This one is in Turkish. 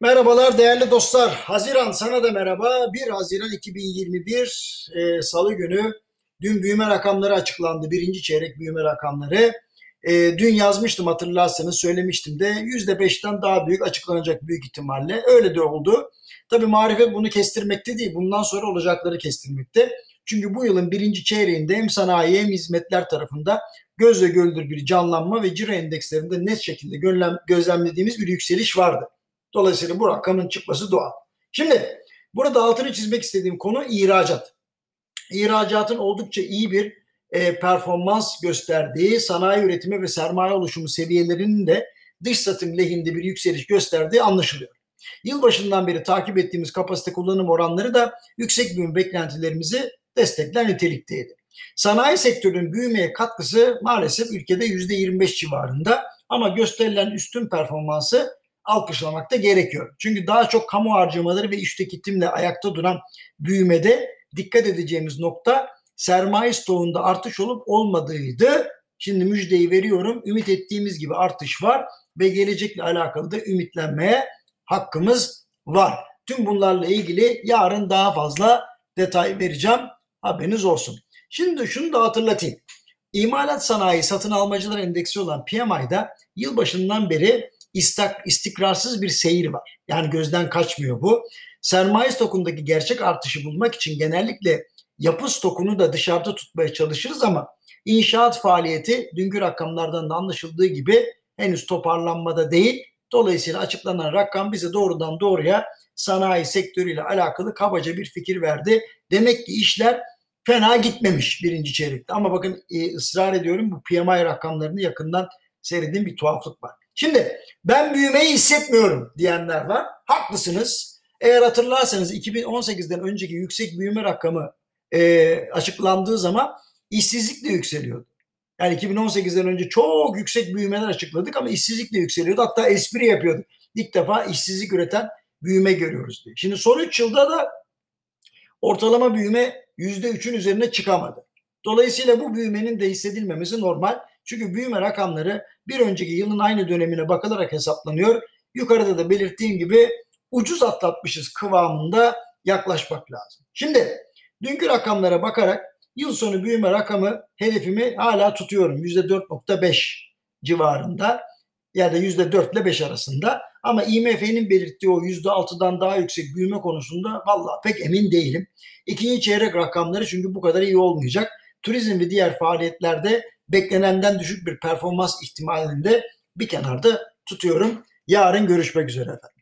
Merhabalar değerli dostlar. Haziran sana da merhaba. 1 Haziran 2021 e, Salı günü dün büyüme rakamları açıklandı. Birinci çeyrek büyüme rakamları. E, dün yazmıştım hatırlarsanız söylemiştim de %5'ten daha büyük açıklanacak büyük ihtimalle. Öyle de oldu. Tabii marifet bunu kestirmekte değil. Bundan sonra olacakları kestirmekte. Çünkü bu yılın birinci çeyreğinde hem sanayi hem hizmetler tarafında gözle görülür bir canlanma ve ciro endekslerinde net şekilde gözlemlediğimiz bir yükseliş vardı. Dolayısıyla bu rakamın çıkması doğal. Şimdi burada altını çizmek istediğim konu ihracat. İhracatın oldukça iyi bir e, performans gösterdiği, sanayi üretimi ve sermaye oluşumu seviyelerinin de dış satım lehinde bir yükseliş gösterdiği anlaşılıyor. Yılbaşından beri takip ettiğimiz kapasite kullanım oranları da yüksek büyüme beklentilerimizi destekler nitelikteydi. Sanayi sektörünün büyümeye katkısı maalesef ülkede %25 civarında ama gösterilen üstün performansı alkışlamak da gerekiyor. Çünkü daha çok kamu harcamaları ve iş tüketimle ayakta duran büyümede dikkat edeceğimiz nokta sermaye stoğunda artış olup olmadığıydı. Şimdi müjdeyi veriyorum. Ümit ettiğimiz gibi artış var ve gelecekle alakalı da ümitlenmeye hakkımız var. Tüm bunlarla ilgili yarın daha fazla detay vereceğim. Haberiniz olsun. Şimdi şunu da hatırlatayım. İmalat sanayi satın almacılar endeksi olan PMI'da yılbaşından beri istak, istikrarsız bir seyir var. Yani gözden kaçmıyor bu. Sermaye stokundaki gerçek artışı bulmak için genellikle yapı stokunu da dışarıda tutmaya çalışırız ama inşaat faaliyeti dünkü rakamlardan da anlaşıldığı gibi henüz toparlanmada değil. Dolayısıyla açıklanan rakam bize doğrudan doğruya sanayi sektörüyle alakalı kabaca bir fikir verdi. Demek ki işler fena gitmemiş birinci çeyrekte. Ama bakın e, ısrar ediyorum bu PMI rakamlarını yakından seyredin bir tuhaflık var. Şimdi ben büyümeyi hissetmiyorum diyenler var. Haklısınız. Eğer hatırlarsanız 2018'den önceki yüksek büyüme rakamı e, açıklandığı zaman işsizlik de yükseliyordu. Yani 2018'den önce çok yüksek büyümeler açıkladık ama işsizlik de yükseliyordu. Hatta espri yapıyorduk. İlk defa işsizlik üreten büyüme görüyoruz diye. Şimdi son 3 yılda da ortalama büyüme %3'ün üzerine çıkamadı. Dolayısıyla bu büyümenin de hissedilmemesi normal. Çünkü büyüme rakamları bir önceki yılın aynı dönemine bakılarak hesaplanıyor. Yukarıda da belirttiğim gibi ucuz atlatmışız kıvamında yaklaşmak lazım. Şimdi dünkü rakamlara bakarak yıl sonu büyüme rakamı hedefimi hala tutuyorum. %4.5 civarında ya da %4 ile 5 arasında. Ama IMF'nin belirttiği o %6'dan daha yüksek büyüme konusunda vallahi pek emin değilim. İkinci çeyrek rakamları çünkü bu kadar iyi olmayacak. Turizm ve diğer faaliyetlerde beklenenden düşük bir performans ihtimalinde bir kenarda tutuyorum. Yarın görüşmek üzere efendim.